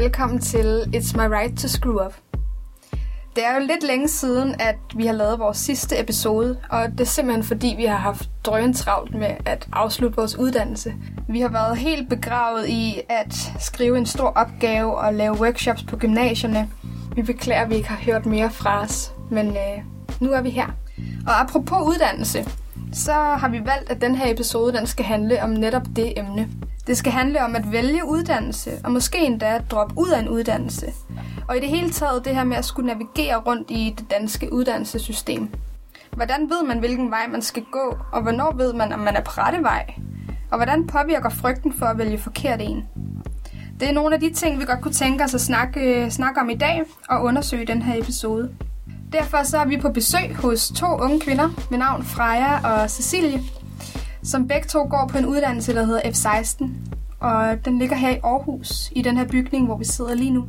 velkommen til It's My Right to Screw Up. Det er jo lidt længe siden, at vi har lavet vores sidste episode, og det er simpelthen fordi, vi har haft drøn travlt med at afslutte vores uddannelse. Vi har været helt begravet i at skrive en stor opgave og lave workshops på gymnasierne. Vi beklager, at vi ikke har hørt mere fra os, men øh, nu er vi her. Og apropos uddannelse, så har vi valgt, at den her episode den skal handle om netop det emne. Det skal handle om at vælge uddannelse, og måske endda at droppe ud af en uddannelse. Og i det hele taget det her med at skulle navigere rundt i det danske uddannelsessystem. Hvordan ved man, hvilken vej man skal gå, og hvornår ved man, om man er på rette vej? Og hvordan påvirker frygten for at vælge forkert en? Det er nogle af de ting, vi godt kunne tænke os at snakke, snakke om i dag og undersøge i den her episode. Derfor så er vi på besøg hos to unge kvinder med navn Freja og Cecilie, som begge to går på en uddannelse, der hedder F16. Og den ligger her i Aarhus, i den her bygning, hvor vi sidder lige nu.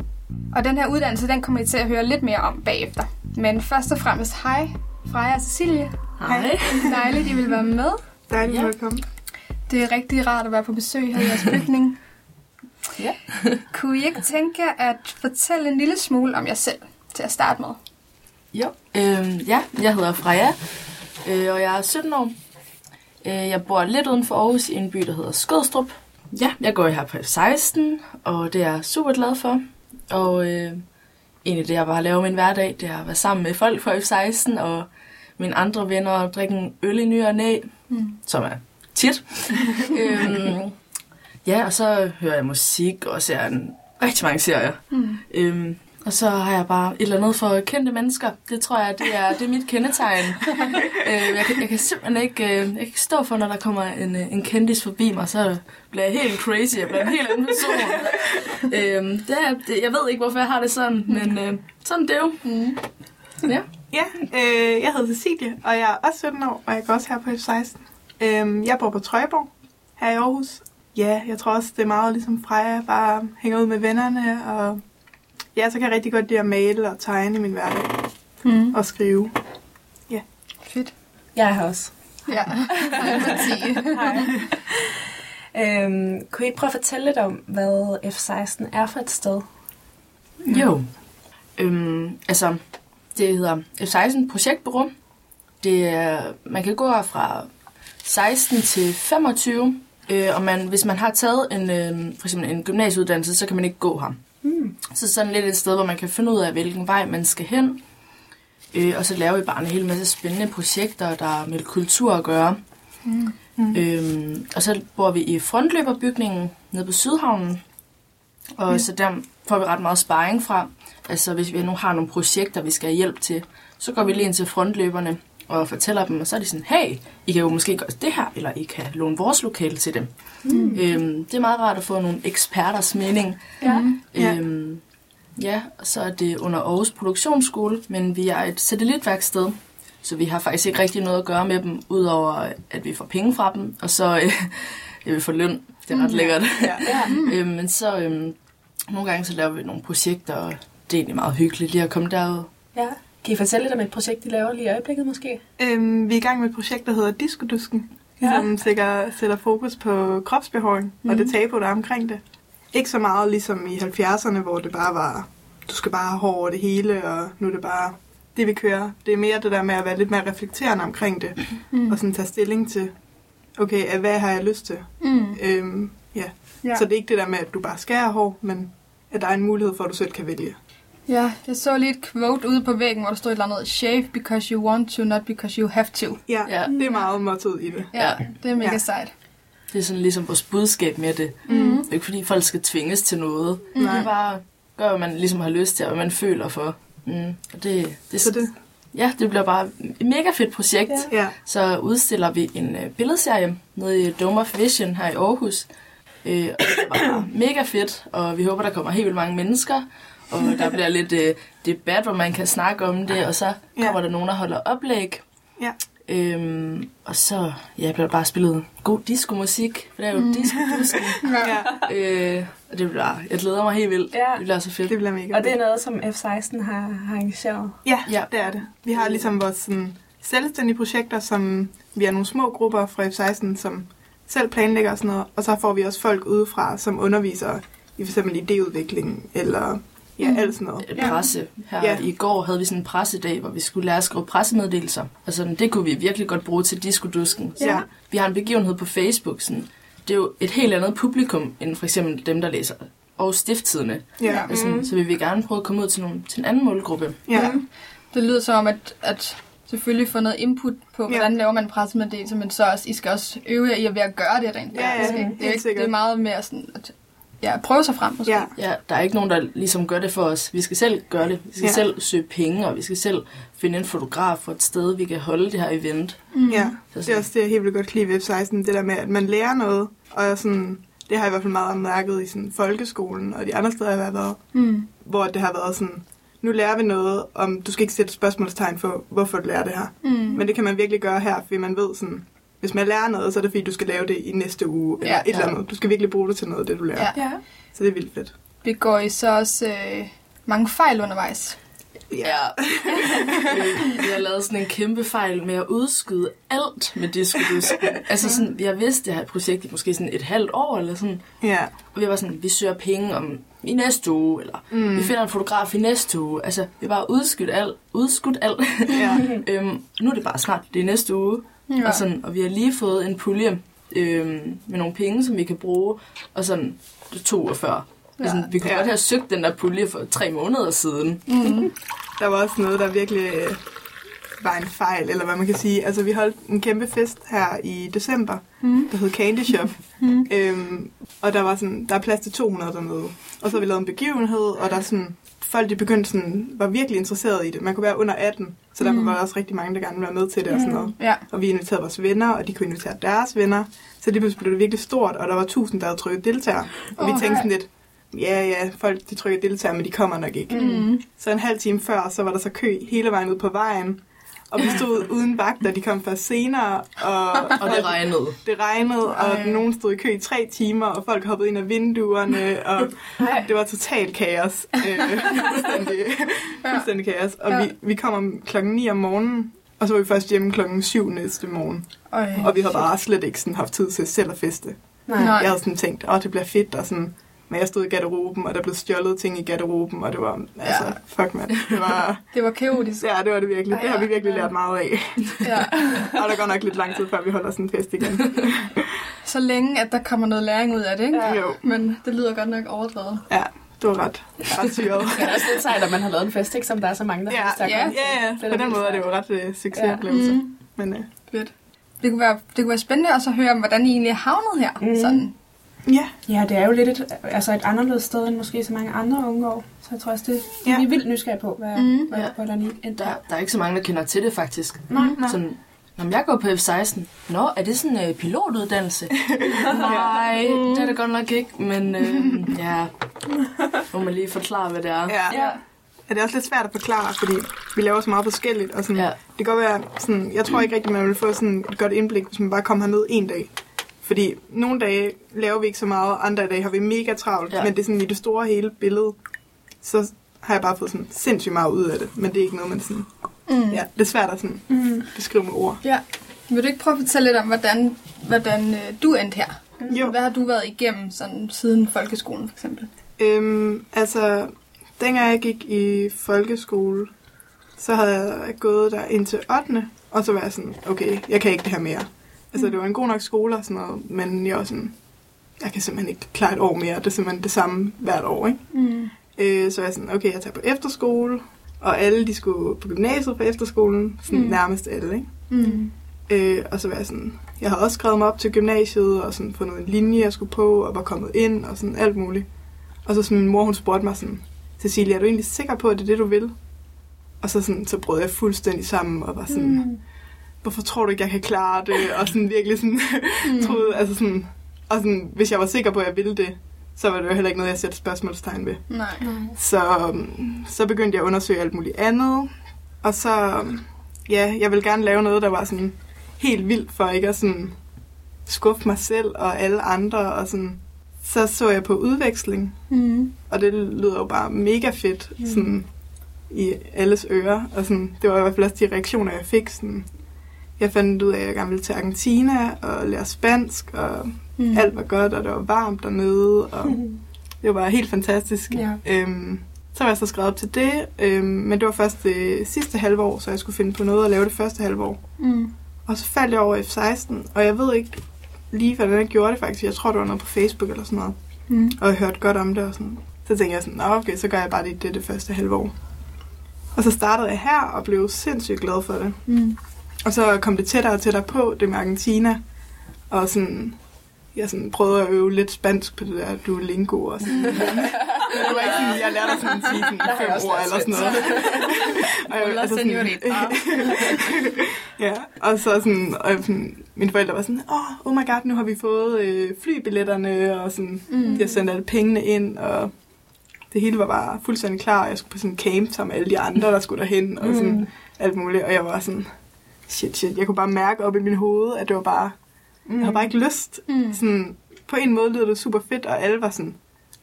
Og den her uddannelse, den kommer I til at høre lidt mere om bagefter. Men først og fremmest, hej Freja og Cecilie. Hej. Dejligt, I vil være med. Dejligt, Ja. at komme. Det er rigtig rart at være på besøg her i jeres bygning. Ja. Kunne I ikke tænke jer at fortælle en lille smule om jer selv til at starte med? Jo, øh, ja, jeg hedder Freja, øh, og jeg er 17 år. Øh, jeg bor lidt uden for Aarhus i en by, der hedder Skødstrup. Ja, jeg går her på F16, og det er jeg super glad for. Og øh, egentlig det, jeg bare laver min hverdag, det er at være sammen med folk fra F16 og mine andre venner og drikke en øl i ny og næ, Mm. som er tit. øhm, ja, og så hører jeg musik og ser en rigtig mange serier. Mm. Øhm, og så har jeg bare et eller andet for kendte mennesker. Det tror jeg, det er, det er mit kendetegn. øh, jeg, kan, jeg kan simpelthen ikke, øh, jeg kan ikke stå for, når der kommer en, øh, en kendis forbi mig, så bliver jeg helt crazy. Jeg bliver en helt anden person. øhm, det er, det, jeg ved ikke, hvorfor jeg har det sådan, men øh, sådan det er jo. Mm. Ja. Ja, øh, jeg hedder Cecilie, og jeg er også 17 år, og jeg går også her på F16. Øh, jeg bor på Trøjborg, her i Aarhus. Ja, jeg tror også, det er meget ligesom Freja, bare hænger ud med vennerne, og ja, så kan jeg rigtig godt lide at male og tegne i min hverdag, Mm. og skrive. Fedt. Jeg er her også. Ja, hej øhm, kunne I ikke prøve at fortælle lidt om, hvad F16 er for et sted? Jo. Øhm, altså, det hedder F16 Projektbureau. Det er, man kan gå her fra 16 til 25, øh, og man, hvis man har taget en, øh, for eksempel en gymnasieuddannelse, så kan man ikke gå her. Mm. Så sådan lidt et sted, hvor man kan finde ud af, hvilken vej man skal hen. Øh, og så laver vi bare en hel masse spændende projekter, der har med kultur at gøre. Mm. Mm. Øhm, og så bor vi i frontløberbygningen nede på Sydhavnen. Og Ja. så der får vi ret meget sparring fra. Altså hvis vi nu har nogle projekter, vi skal have hjælp til, så går vi lige ind til frontløberne og fortæller dem, og så er de sådan, hey, I kan jo måske gøre det her, eller I kan låne vores lokale til dem. Mm. Øhm, det er meget rart at få nogle eksperters mening. Ja. Ja. Øhm, ja, så er det under Aarhus Produktionsskole, men vi er et satellitværksted, så vi har faktisk ikke rigtig noget at gøre med dem, udover at vi får penge fra dem, og så øh, ja, vi får løn. Det er ret Mm. lækkert. Ja. Ja. øhm, men så øhm, nogle gange så laver vi nogle projekter, og det er egentlig meget hyggeligt lige at komme derud. ja. Kan I fortælle lidt om et projekt, I laver lige i øjeblikket måske? Øhm, vi er i gang med et projekt, der hedder Diskodusken, Ja. som sætter, sætter fokus på kropsbehåring mm. og Mhm. det tabu, der er omkring det. Ikke så meget ligesom i 70'erne, hvor det bare var, du skal bare have hår over det hele, og nu er det bare det, vi kører. Det er mere det der med at være lidt mere reflekterende omkring det, Mm. og sådan tage stilling til, okay, hvad har jeg lyst til? Mm. Øhm, ja. Ja. ja. Så det er ikke det der med, at du bare skal have hår, men at der er en mulighed for, at du selv kan vælge. Ja, jeg så lige et quote ude på væggen, hvor der stod et eller andet, shave because you want to, not because you have to. Ja, Ja. det er meget mottoet i det. Ja, det er mega Ja. sejt. Det er sådan ligesom vores budskab med det. Mm. Det er ikke fordi folk skal tvinges til noget. Mm. Det er bare gør, hvad man ligesom har lyst til, og hvad man føler for. Mm. Og det, det, Så det, Ja, det bliver bare et mega fedt projekt. Ja. ja. Så udstiller vi en øh, billedserie nede i Dome of Vision her i Aarhus. Øh, og det er bare mega fedt, og vi håber, der kommer helt vildt mange mennesker. Og der bliver lidt øh, debat, hvor man kan snakke om det, og så kommer Ja. der nogen, der holder oplæg. Ja. Øhm, og så ja, bliver der bare spillet god disco-musik, for det er jo mm. disco ja. øh, Og det bliver, jeg glæder mig helt vildt. Ja. Det bliver så fedt. Det bliver mega Og det er noget, som F16 har, har arrangeret. Ja, Ja. det er det. Vi har ligesom vores sådan, selvstændige projekter, som vi er nogle små grupper fra F16, som selv planlægger og sådan noget. Og så får vi også folk udefra, som underviser i for eksempel idéudvikling, eller ja, Mm. alt sådan noget. Ja. Presse. Her Ja. i går havde vi sådan en pressedag, hvor vi skulle lære at skrive pressemeddelelser. Og sådan, det kunne vi virkelig godt bruge til diskodusken. Ja. Vi har en begivenhed på Facebook. Sådan, det er jo et helt andet publikum, end for eksempel dem, der læser og stifttidene. Ja. Altså, Mm. Så vi vil gerne prøve at komme ud til, nogle, til en anden målgruppe. Ja. Det lyder som om, at, at selvfølgelig få noget input på, Ja. hvordan laver man en pressemeddelelse, men så også, I skal også øve jer i at være at gøre det rent Ja, ja, faktisk, ikke? helt det, er ikke, det er meget mere sådan, at ja, prøve sig frem måske. Ja. Ja, der er ikke nogen, der ligesom gør det for os. Vi skal selv gøre det. Vi skal Ja. selv søge penge, og vi skal selv finde en fotograf for et sted, vi kan holde det her event. Mm. Ja, Så det er også det, jeg helt vildt godt kan lide ved F16, det der med, at man lærer noget, og sådan, det har jeg i hvert fald meget mærket i sådan, folkeskolen og de andre steder, jeg har været, Mm. hvor det har været sådan, nu lærer vi noget om, du skal ikke sætte spørgsmålstegn for, hvorfor du lærer det her. Mm. Men det kan man virkelig gøre her, fordi man ved sådan, hvis man lærer noget, så er det fordi, du skal lave det i næste uge, eller Ja, et eller ja. andet. Du skal virkelig bruge det til noget, det du lærer. Ja. Ja. Så det er vildt fedt. Begår I så også øh, mange fejl undervejs? Ja. Øh, vi har lavet sådan en kæmpe fejl med at udskyde alt med diskodus. Altså sådan, vi har vidst det her projekt i måske sådan et halvt år eller sådan. Ja. Og vi var sådan, vi søger penge om i næste uge, eller Mm. vi finder en fotograf i næste uge. Altså, vi har bare udskudt alt. Udskudt alt. Ja. øhm, nu er det bare snart, det er næste uge. Ja. Og, sådan, og vi har lige fået en pulje øhm, med nogle penge, som vi kan bruge. Og sådan, det er to uger før. Ja. Sådan, vi kunne Ja. ja. godt have søgt den der pulje for tre måneder siden. Mm. Der var også noget, der virkelig øh, var en fejl, eller hvad man kan sige. Altså, vi holdt en kæmpe fest her i december, Mm. der hed Candy Shop. Mm. Øhm, og der var sådan, der er plads til 200 dernede. Og så har vi lavet en begivenhed, og der er sådan, folk de begyndte sådan, var virkelig interesserede i det. Man kunne være under 18, så derfor Mm. var der også rigtig mange, der gerne ville være med til det og sådan noget. Ja. Og vi inviterede vores venner, og de kunne invitere deres venner. Så lige pludselig blev det virkelig stort, og der var tusind, der havde trykket deltager. Og vi Åh, tænkte sådan lidt, ja, ja, folk de trykker deltager, men de kommer nok ikke. Mm. Så en halv time før, så var der så kø hele vejen ud på vejen. Og vi stod uden vagter, de kom først senere, og, Og det regnede. det regnede, og Ej. nogen stod i kø i tre timer, og folk hoppede ind af vinduerne, og det var totalt kaos. Øh, fuldstændig, fuldstændig kaos. Og Ja. vi, vi kom om klokken 9 om morgenen, og så var vi først hjemme klokken 7 næste morgen. Øj. Og vi havde bare slet ikke sådan haft tid til selv at feste. Nej. Jeg havde sådan tænkt, åh, det bliver fedt, og sådan... Men jeg stod i garderoben, og der blev stjålet ting i garderoben, og det var, altså, Ja. fuck mand. Det var, Det var kaotisk. ja, det var det virkelig. Det har vi virkelig Ja. lært meget af. Ja. Og der går nok lidt lang tid, før vi holder sådan en fest igen. Så længe, at der kommer noget læring ud af det, ikke? Ja. Jo. Men det lyder godt nok overdrevet. Ja, det var ret, ret syret. Det er også lidt sejt, at man har lavet en fest, ikke, som der er så mange, der Ja, har ja. Ja, ja, på den måde er det jo ret uh, succesoplevelse. Mm. Men uh, Fedt. Det kunne, være, det kunne være spændende også at høre om, hvordan I egentlig er havnet her. Mm. Sådan. Ja, Ja, det er jo lidt et, altså et anderledes sted end måske så mange andre unge år. Så jeg tror også, det Ja. ja. vi er vildt nysgerrige på, hvad, Mm. hvad, Ja. hvordan I endte Der, der. er ikke så mange, der kender til det faktisk. Nej. nej. Sådan, når jeg går på F-16, Nå, er det sådan en øh, pilotuddannelse? Nej, det er det godt nok ikke, men øh, ja, må man lige forklare, hvad det er. Ja. Ja. Ja, det er også lidt svært at forklare, fordi vi laver så meget forskelligt. Og sådan, Ja. Det kan godt være, sådan, jeg tror ikke rigtig, man vil få sådan et godt indblik, hvis man bare kommer herned en dag. Fordi nogle dage laver vi ikke så meget, andre dage har vi mega travlt. Ja. Men det er sådan i det store hele billede, så har jeg bare fået sådan sindssygt meget ud af det. Men det er ikke noget, man sådan... Mm. Ja, det er svært at sådan Mm. beskrive med ord. ja. Vil du ikke prøve at fortælle lidt om, hvordan, hvordan øh, du endte her? Jo. Hvad har du været igennem sådan, siden folkeskolen, for eksempel? Øhm, altså, dengang jeg gik i folkeskole, så havde jeg gået der indtil 8. Og så var jeg sådan, okay, jeg kan ikke det her mere. Altså, det var en god nok skole og sådan noget, men jeg var sådan, jeg kan simpelthen ikke klare et år mere. Det er simpelthen det samme hvert år, ikke? Mm. Øh, så jeg sådan, okay, jeg tager på efterskole, og alle de skulle på gymnasiet på efterskolen, sådan Mm. nærmest alle, ikke? Mm. Øh, og så var jeg sådan, jeg har også skrevet mig op til gymnasiet, og sådan fundet en linje, jeg skulle på, og var kommet ind, og sådan alt muligt. Og så sådan min mor, hun spurgte mig sådan, Cecilia, er du egentlig sikker på, at det er det, du vil? Og så, sådan, så brød jeg fuldstændig sammen, og var sådan, mm. Hvorfor tror du ikke, jeg kan klare det? Og sådan virkelig sådan, Mm. troede, altså sådan, og sådan, hvis jeg var sikker på, at jeg ville det, så var det jo heller ikke noget, jeg satte spørgsmålstegn ved. Nej. Så, øhm, så begyndte jeg at undersøge alt muligt andet. Og så, øhm, ja, jeg ville gerne lave noget, der var sådan helt vildt, for ikke at sådan skuffe mig selv og alle andre. Og sådan. Så så jeg på udveksling, Mm. og det lyder jo bare mega fedt Mm. sådan, i alles ører. Og sådan, det var i hvert fald også de reaktioner, jeg fik. Sådan. Jeg fandt ud af, at jeg gerne ville til Argentina og lære spansk, og Mm. alt var godt, og det var varmt dernede. Og, Det var helt fantastisk. Ja. Øhm, så var jeg så skrevet op til det, øhm, men det var først det sidste halve år, så jeg skulle finde på noget at lave det første halve år. Mm. Og så faldt jeg over F16, og jeg ved ikke lige, hvordan jeg gjorde det faktisk. Jeg tror, det var noget på Facebook eller sådan noget. Mm. Og jeg hørte godt om det og sådan. Så tænkte jeg sådan, okay, så gør jeg bare det, det det første halve år. Og så startede jeg her og blev sindssygt glad for det. Mm. Og så kom det tættere og tættere på, det med Argentina. Og sådan, jeg sådan prøvede at øve lidt spansk på det der Duolingo og sådan. Men det var ikke sådan, jeg lærte sådan at sige sådan jeg fem ord eller sådan noget. Og jeg- altså sådan- señorita. ja, og så sådan, og sådan, mine forældre var sådan, oh, oh my god, nu har vi fået øh, flybilletterne, og sådan, Mm. jeg sendte alle pengene ind, og det hele var bare fuldstændig klar, og jeg skulle på sådan en camp sammen med alle de andre, der skulle derhen, og sådan Mm. alt muligt, og jeg var sådan, shit, shit, jeg kunne bare mærke op i min hoved, at det var bare, jeg havde bare ikke lyst. Mm. Sådan, på en måde lyder det super fedt, og alle var sådan,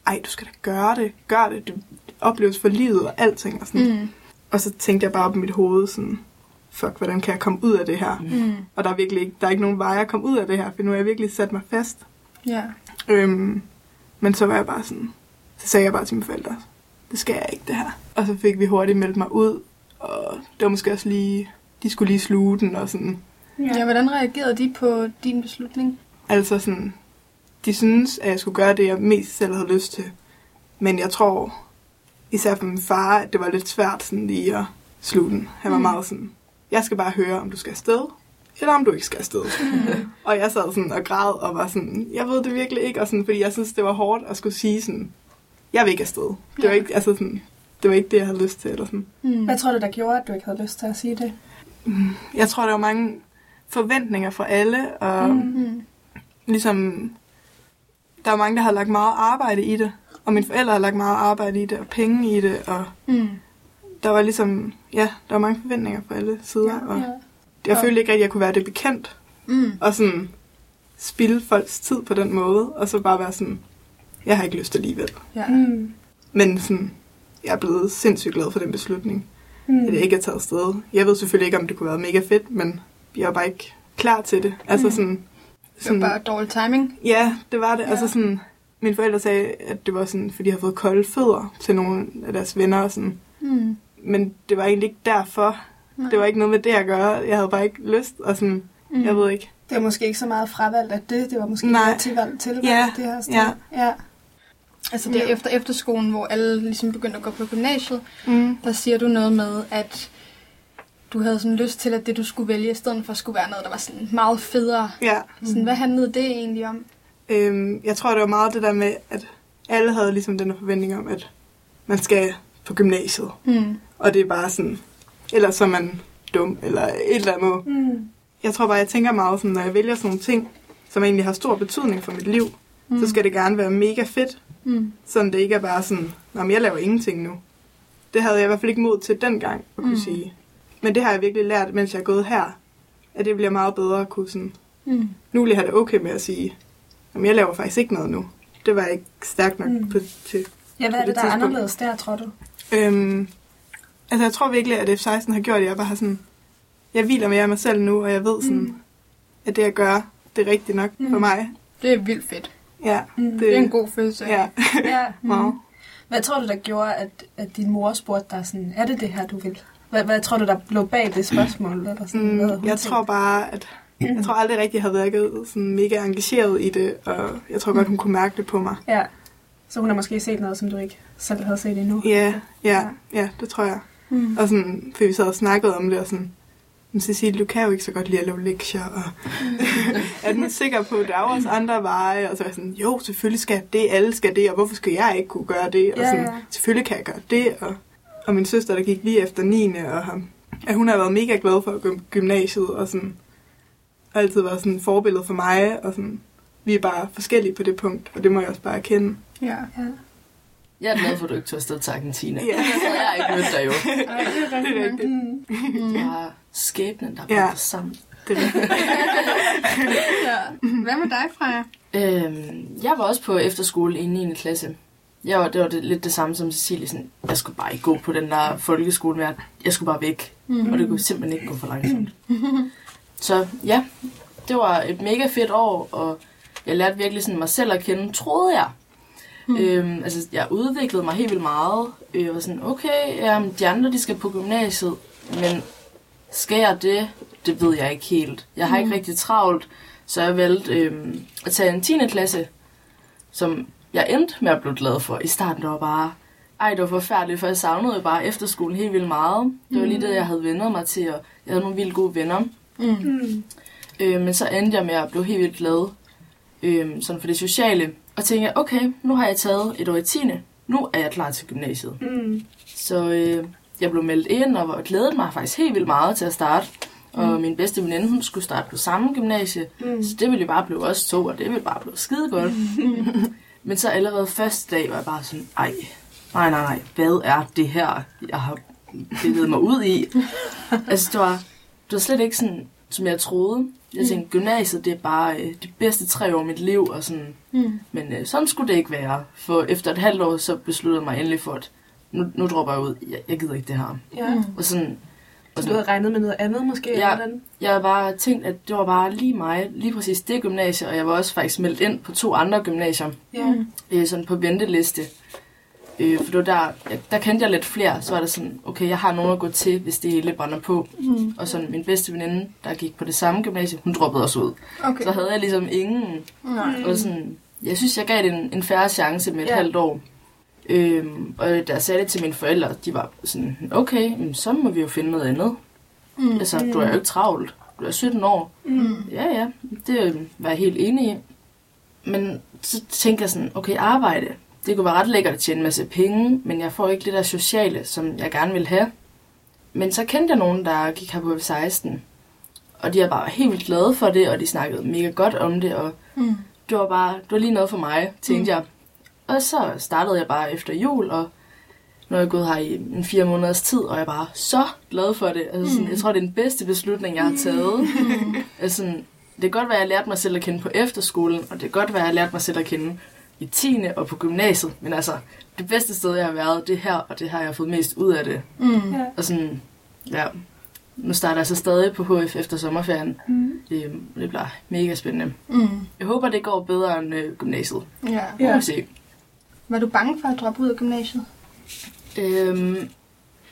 ej, du skal da gøre det, gør det, det opleves for livet og alting, og sådan. Mm. Og så tænkte jeg bare op i mit hoved, sådan, fuck, hvordan kan jeg komme ud af det her? Mm. Og der er virkelig ikke, der er ikke nogen vej at komme ud af det her, for nu har jeg virkelig sat mig fast. Ja. Øhm, men så var jeg bare sådan, så sagde jeg bare til mine forældre, det skal jeg ikke det her. Og så fik vi hurtigt meldt mig ud, og det var måske også lige, de skulle lige sluge den, og sådan, ja. Hvordan reagerede de på din beslutning? altså sådan, de synes, at jeg skulle gøre det, jeg mest selv havde lyst til. Men jeg tror, især for min far, at det var lidt svært sådan lige at sluge den. Han var Mm. meget sådan, jeg skal bare høre, om du skal afsted, eller om du ikke skal afsted. og jeg sad sådan og græd og var sådan, jeg ved det virkelig ikke, og sådan, fordi jeg synes, det var hårdt at skulle sige sådan, jeg vil ikke afsted. Det var Ja. ikke, altså sådan, det var ikke det, jeg havde lyst til. Eller sådan. Mm. Hvad tror du, der gjorde, at du ikke havde lyst til at sige det? Jeg tror, der var mange forventninger fra alle, og Mm. Mm. ligesom, der var mange, der havde lagt meget arbejde i det, og mine forældre havde lagt meget arbejde i det, og penge i det, og Mm. der var ligesom, ja, der var mange forventninger fra alle sider, og Ja. jeg Og- følte ikke, at jeg kunne være det bekendt, Mm. og sådan spilde folks tid på den måde, og så bare være sådan, jeg har ikke lyst alligevel. Ja. Mm. Men sådan, jeg er blevet sindssygt glad for den beslutning, Mm. at jeg ikke er taget afsted. Jeg ved selvfølgelig ikke, om det kunne være mega fedt, men jeg var bare ikke klar til det. Altså Mm. sådan, Det var bare dårlig timing. Ja, det var det. Ja. Altså sådan, mine forældre sagde, at det var sådan, fordi de havde fået kolde fødder til nogle af deres venner og sådan. Mm. Men det var egentlig ikke derfor. Nej. Det var ikke noget med det at gøre. Jeg havde bare ikke lyst, og sådan, Mm. jeg ved ikke. Det var måske ikke så meget fravalgt af det, det var måske Nej. mere tilvalgt til Ja, det her sted. ja. ja. Altså det er efter efterskolen, hvor alle ligesom begyndte at gå på gymnasiet, Mm. der siger du noget med, at du havde sådan lyst til, at det du skulle vælge, i stedet for skulle være noget, der var sådan meget federe. Ja, Sådan, hvad handlede det egentlig om? øhm, jeg tror, det var meget det der med, at alle havde ligesom den forventning om, at man skal på gymnasiet. Mm. Og det er bare sådan, ellers så er man dum, eller et eller andet. Mm. Jeg tror bare, jeg tænker meget sådan, når jeg vælger sådan nogle ting, som egentlig har stor betydning for mit liv, mm. så skal det gerne være mega fedt. Mm. Sådan det ikke er bare sådan, men jeg laver ingenting nu. Det havde jeg i hvert fald ikke mod til dengang at kunne Mm. sige. Men det har jeg virkelig lært, mens jeg er gået her. At det bliver meget bedre at kunne sådan... Mm. Nu vil jeg have det okay med at sige, at jeg laver faktisk ikke noget nu. Det var jeg ikke stærk nok Mm. på, til. Ja, hvad er det, det der er anderledes der, tror du? Øhm, altså jeg tror virkelig, at F-16 har gjort, at jeg bare har sådan... Jeg hviler mere af mig selv nu, og jeg ved sådan, Mm. at det jeg gør, det er rigtigt nok mm. for mig. Det er vildt fedt. Ja, Mm. det, Det er en god følelse. Ja, Ja. meget. Hvad tror du, der gjorde, at, at din mor spurgte dig sådan, er det det her, du vil? Hvad, hvad tror du, der lå bag det spørgsmål? Eller sådan, havde Mm, hun jeg tænkt? tror bare, at jeg tror aldrig rigtig, jeg har været sådan mega engageret i det, og jeg tror godt, hun kunne mærke det på mig. Ja. Så hun har måske set noget, som du ikke selv havde set endnu. Ja, ja, ja, det tror jeg. Mm. Og sådan, for vi sad og snakkede om det, og sådan, men Cecilie, du kan jo ikke så godt lide at lave lektier, og er den sikker på, at der er også andre veje, og så er jeg sådan, jo, selvfølgelig skal det, alle skal det, og hvorfor skal jeg ikke kunne gøre det, og Ja, sådan, ja. selvfølgelig kan jeg gøre det, og, og min søster, der gik lige efter 9. og ham, at hun har været mega glad for at gå gymnasiet, og sådan, og altid været sådan et forbillede for mig, og sådan, vi er bare forskellige på det punkt, og det må jeg også bare erkende. Ja. Ja. Jeg er glad for, at du ikke tog afsted til Argentina. Ja. Jeg har ikke mødt dig jo. Ej, det er Det er rigtigt. Mm. Mm. Det var skæbnen, der Ja. bragte os sammen. Det er rigtigt. ja. Hvad med dig, Freja? Øhm, jeg var også på efterskole i 9. klasse. Jeg var, det var det, lidt det samme som Cecilie. Sådan, jeg skulle bare ikke gå på den der folkeskole mere. Jeg skulle bare væk. Mm. Og det kunne simpelthen ikke gå for langsomt. Så ja, det var et mega fedt år, og jeg lærte virkelig sådan mig selv at kende, troede jeg. Mm. Øhm, altså, jeg udviklede mig helt vildt meget. Jeg var sådan, okay, jamen, de andre, de skal på gymnasiet, men skal jeg det? Det ved jeg ikke helt. Jeg har mm. ikke rigtig travlt, så jeg valgte øhm, at tage en 10. klasse, som jeg endte med at blive glad for. I starten der var bare, ej, det var forfærdeligt, for jeg savnede bare efterskolen helt vildt meget. Det var lige det, jeg havde vendt mig til, og jeg havde nogle vildt gode venner. Mm. Øh, men så endte jeg med at blive helt vildt glad øh, sådan for det sociale. Og tænkte, okay, nu har jeg taget et år i 10. Nu er jeg klar til gymnasiet. Mm. Så øh, jeg blev meldt ind og glædede mig faktisk helt vildt meget til at starte. Mm. Og min bedste veninde, hun skulle starte på samme gymnasie. Mm. Så det ville jo bare blive os to, og det ville bare blive skide godt. Mm. Men så allerede første dag var jeg bare sådan, ej, nej, nej, nej, hvad er det her, jeg har bevæget mig ud i? altså, det var, det var slet ikke sådan, som jeg troede. Jeg tænkte, gymnasiet, det er bare øh, de bedste tre år af mit liv, og sådan. Mm. Men øh, sådan skulle det ikke være. For efter et halvt år, så besluttede jeg mig endelig for, at nu, nu dropper jeg ud. Jeg, jeg gider ikke det her. Ja. Mm. Og sådan, og Så du havde regnet med noget andet måske? Ja. eller hvordan? jeg havde bare tænkt, at det var bare lige mig, lige præcis det gymnasie, og jeg var også faktisk meldt ind på to andre gymnasier, Ja. øh, sådan på venteliste. Øh, for det var der, der kendte jeg lidt flere, så var det sådan, okay, jeg har nogen at gå til, hvis det hele brænder på. Mm. Og sådan min bedste veninde, der gik på det samme gymnasie, hun droppede også ud. Okay. Så havde jeg ligesom ingen. Nej. Og sådan, jeg synes, jeg gav det en, en færre chance med et ja. halvt år. Øhm, og da jeg sagde det til mine forældre, de var sådan, okay, så må vi jo finde noget andet. Mm. Altså, du er jo ikke travlt. Du er 17 år. Mm. Ja, ja, det var jeg helt enig i. Men så tænkte jeg sådan, okay, arbejde. Det kunne være ret lækkert at tjene en masse penge, men jeg får ikke det der sociale, som jeg gerne vil have. Men så kendte jeg nogen, der gik her på F16. Og de er bare helt vildt glade for det, og de snakkede mega godt om det, og Mm. det var bare, det var lige noget for mig, tænkte Mm. jeg. Og så startede jeg bare efter jul, og nu er jeg gået her i en fire måneders tid, og jeg er bare så glad for det. Altså, sådan, Mm. Jeg tror, det er den bedste beslutning, jeg har taget. Mm. Altså, sådan, det kan godt være, at jeg lærte mig selv at kende på efterskolen, og det kan godt være, at jeg lærte mig selv at kende i 10. og på gymnasiet. Men altså, det bedste sted, jeg har været, det er her, og det har jeg fået mest ud af det. Mm. Ja. Og sådan, ja, nu starter jeg så stadig på HF efter sommerferien. Mm. Øhm, det bliver mega spændende. Mm. Jeg håber, det går bedre end øh, gymnasiet. Ja. Ja. Se. Var du bange for at droppe ud af gymnasiet? Øhm,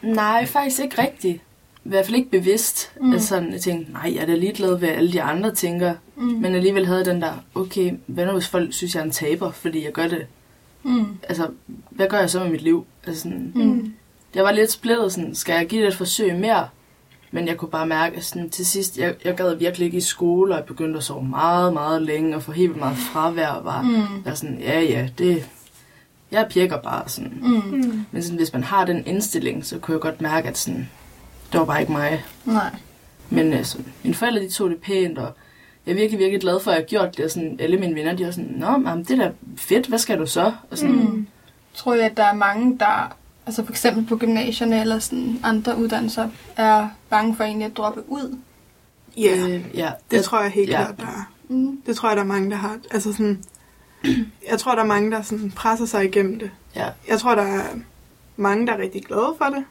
nej, faktisk ikke rigtigt. I hvert fald ikke bevidst. Mm. Mm. Altså sådan, jeg tænkte, nej, jeg er da ligeglad, hvad alle de andre tænker. Mm. Men alligevel havde den der, okay, hvad nu hvis folk synes, jeg er en taber, fordi jeg gør det? Mm. Altså, hvad gør jeg så med mit liv? Altså sådan, Mm. jeg var lidt splittet, sådan, skal jeg give det et forsøg mere? Men jeg kunne bare mærke, at sådan, til sidst, jeg, jeg gad virkelig ikke i skole, og jeg begyndte at sove meget, meget længe, og få helt vildt meget fravær, og var, Mm. var sådan, ja, ja, det, jeg pjekker bare sådan. Mm. Mm. Men sådan, hvis man har den indstilling, så kunne jeg godt mærke, at sådan, det var bare ikke mig. Nej. Men altså, mine forældre, de tog det pænt, og jeg er virkelig, virkelig glad for, at jeg har gjort det. Og sådan, alle mine venner, de var sådan, Nå, jamen, det er da fedt, hvad skal du så? Og sådan, Mm. Tror jeg, at der er mange, der altså for eksempel på gymnasierne eller sådan andre uddannelser, er bange for egentlig at droppe ud? Ja, yeah, øh, ja, det tror jeg helt ja. klart, der er. Mm. Det tror jeg, der er mange, der har. Altså sådan, jeg tror, der er mange, der sådan presser sig igennem det. Ja. Jeg tror, der er mange, der er rigtig glade for det.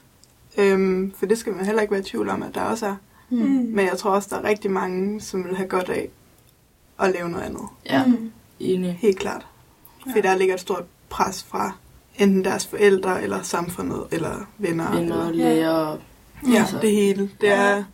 Øhm, for det skal man heller ikke være i tvivl om, at der også er. Mm. Men jeg tror også, der er rigtig mange, som vil have godt af at lave noget andet. ja, Mm. enig. Helt klart. Fordi der ligger et stort pres fra enten deres forældre, eller samfundet, eller venner. Venner, eller, læger, ja, altså. det hele. Det er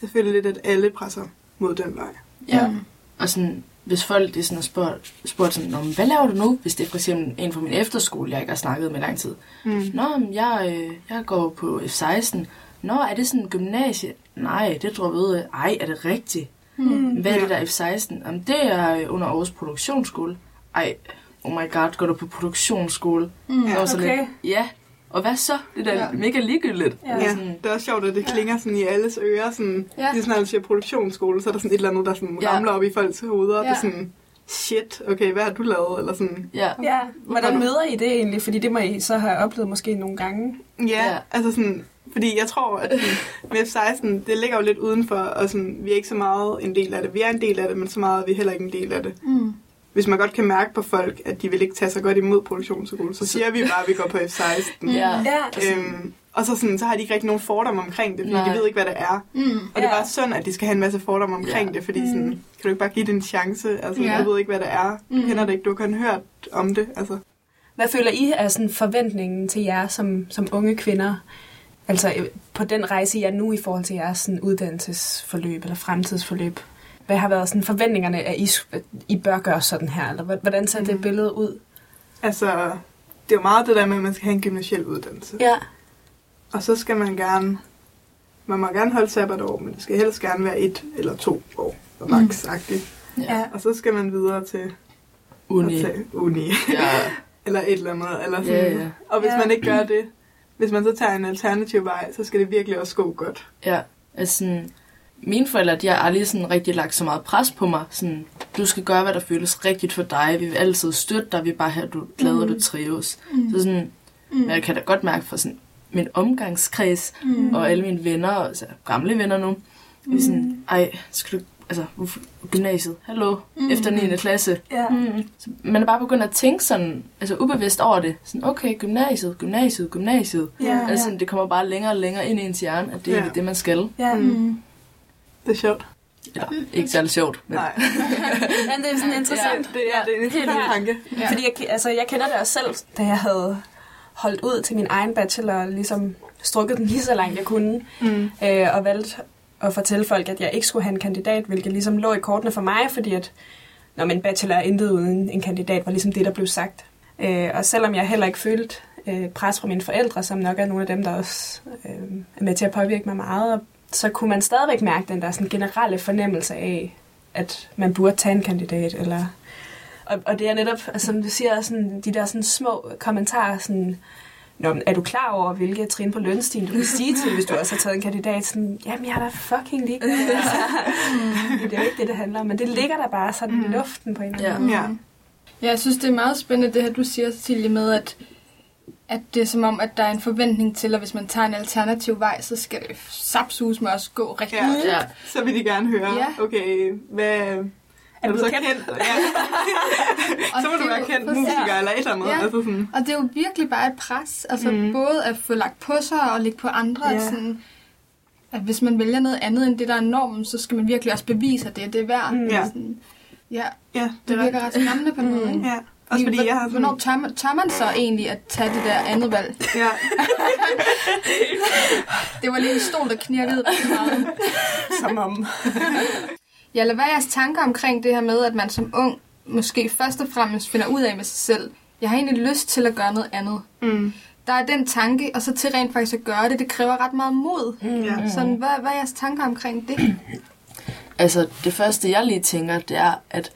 selvfølgelig lidt, at alle presser mod den vej. ja. Mm. Og sådan, hvis folk de sådan har spurgt, spurgt sådan, Nå, men hvad laver du nu, hvis det er for eksempel en fra min efterskole, jeg ikke har snakket med i lang tid. Mm. Nå, men jeg, øh, jeg går på F16. Nå, er det sådan en gymnasie? Nej, det tror jeg af. Ej, er det rigtigt? Mm. Hvad er det der F16? Jamen, det er øh, under Aarhus Produktionsskole. Ej, oh my god, går du på produktionsskole? Mm. Okay. lidt, ja, og hvad så? Det er da Ja. mega ligegyldigt. Ja. Ja, det er også sjovt, at det klinger sådan i alles ører. Sådan, Ja. Lige sådan, når siger produktionsskole, så er der sådan et eller andet, der sådan Ja. ramler op i folks hoveder. Ja. Det Ja. er sådan, shit, okay, hvad har du lavet? Eller sådan, ja. Ja, hvordan møder I det egentlig? Fordi det må I så have oplevet måske nogle gange. ja, Ja. altså sådan, fordi jeg tror, at med F16, det ligger jo lidt udenfor, og sådan, vi er ikke så meget en del af det. Vi er en del af det, men så meget er vi heller ikke en del af det. Mm. Hvis man godt kan mærke på folk, at de vil ikke tage sig godt imod produktionsskole, så siger vi bare, at vi går på F16. Ja. Ja. Øhm, og så, sådan, så har de ikke rigtig nogen fordomme omkring det, fordi Nej. de ved ikke, hvad det er. Mm. Og det er bare synd, at de skal have en masse fordomme omkring Ja. det, fordi sådan, kan du ikke bare give det en chance? Altså, Ja. ja. du ved ikke, hvad det er. Du Mm. kender det ikke, du har kun hørt om det. Altså, Hvad føler I er sådan forventningen til jer som, som unge kvinder? Altså øh, på den rejse, I er nu i forhold til jeres sådan, uddannelsesforløb eller fremtidsforløb. Hvad har været sådan forventningerne, at I, I bør gøre sådan her? Eller hvordan ser det Mm. billede ud? Altså, det er jo meget det der med, at man skal have en gymnasiel uddannelse. Ja. Og så skal man gerne, man må gerne holde sabbatår, men det skal helst gerne være et eller to år, og max agtigt. Ja. Og så skal man videre til Uni. at tage uni, Ja, eller et eller andet. Eller sådan. ja, ja. Og hvis Ja. man ikke gør det, hvis man så tager en alternativ vej, så skal det virkelig også gå godt. Ja, altså sådan, mine forældre, de har aldrig sådan rigtig lagt så meget pres på mig. Sådan, du skal gøre, hvad der føles rigtigt for dig. Vi vil altid støtte dig. Vi er bare her, du er glad, og du trives. Mm. Så sådan, men jeg kan da godt mærke fra sådan, min omgangskreds Mm. og alle mine venner, altså gamle venner nu, vi er sådan, ej, skal du, altså, gymnasiet, hallo, Mm. efter 9. klasse. Ja. Mm. Så man er bare begyndt at tænke sådan, altså ubevidst over det. Sådan, okay, gymnasiet, gymnasiet, gymnasiet. Ja, Altså, sådan, det kommer bare længere og længere ind i ens hjerne, at det er Ja. egentlig det, man skal. Ja. Mm. Det er sjovt. Eller, ikke særlig sjovt, men Nej, Men det er sådan interessant. det er, det er en interessant Ja. tanke. Ja. Fordi jeg, altså, jeg kender det også selv, da jeg havde holdt ud til min egen bachelor, og ligesom strukket den lige så langt jeg kunne, Mm. øh, og valgte at fortælle folk, at jeg ikke skulle have en kandidat, hvilket ligesom lå i kortene for mig, fordi at når min bachelor er intet uden en kandidat, var ligesom det, der blev sagt. Øh, og selvom jeg heller ikke følte øh, pres fra mine forældre, som nok er nogle af dem, der også øh, er med til at påvirke mig meget, så kunne man stadigvæk mærke den der sådan generelle fornemmelse af, at man burde tage en kandidat, eller og, og det er netop, altså, som du siger, sådan, de der sådan små kommentarer, sådan, Nå, men er du klar over, hvilke trin på lønstigen du kan sige til, hvis du også har taget en kandidat? Sådan, Jamen, jeg er da fucking ligeglad. Altså, det er jo ikke det, det handler om, men det ligger der bare sådan i luften på en eller anden Ja. måde. Ja. Ja, jeg synes, det er meget spændende, det her, du siger, Cecilie, med, at, at det er som om, at der er en forventning til, at hvis man tager en alternativ vej, så skal det sapsus med også gå rigtig Ja. ja. Så vil de gerne høre, Ja. okay, hvad... Er, du så kendt? kendt? Ja. Så må du er være kendt musiker eller et eller andet. Ja. Altså sådan, Og det er jo virkelig bare et pres. Altså Mm. mm. både at få lagt på sig og lægge på andre. Ja. At, sådan, at hvis man vælger noget andet end det, der er normen, så skal man virkelig også bevise, at det er det værd. Mm. Ja. Sådan, ja, ja, det, det er virker ret skræmmende på en måde. ikke? Ja, også fordi jeg har. Hvornår tør man, tør man så egentlig at tage det der andet valg? Ja, Det var lige en stol, der knirkede rigtig meget. Som om. Ja, eller hvad er jeres tanker omkring det her med, at man som ung måske først og fremmest finder ud af med sig selv, jeg har egentlig lyst til at gøre noget andet. mm, Der er den tanke, og så til rent faktisk at gøre det, det kræver ret meget mod. ja. Sådan, hvad, hvad er jeres tanker omkring det? Altså, det første, jeg lige tænker, det er, at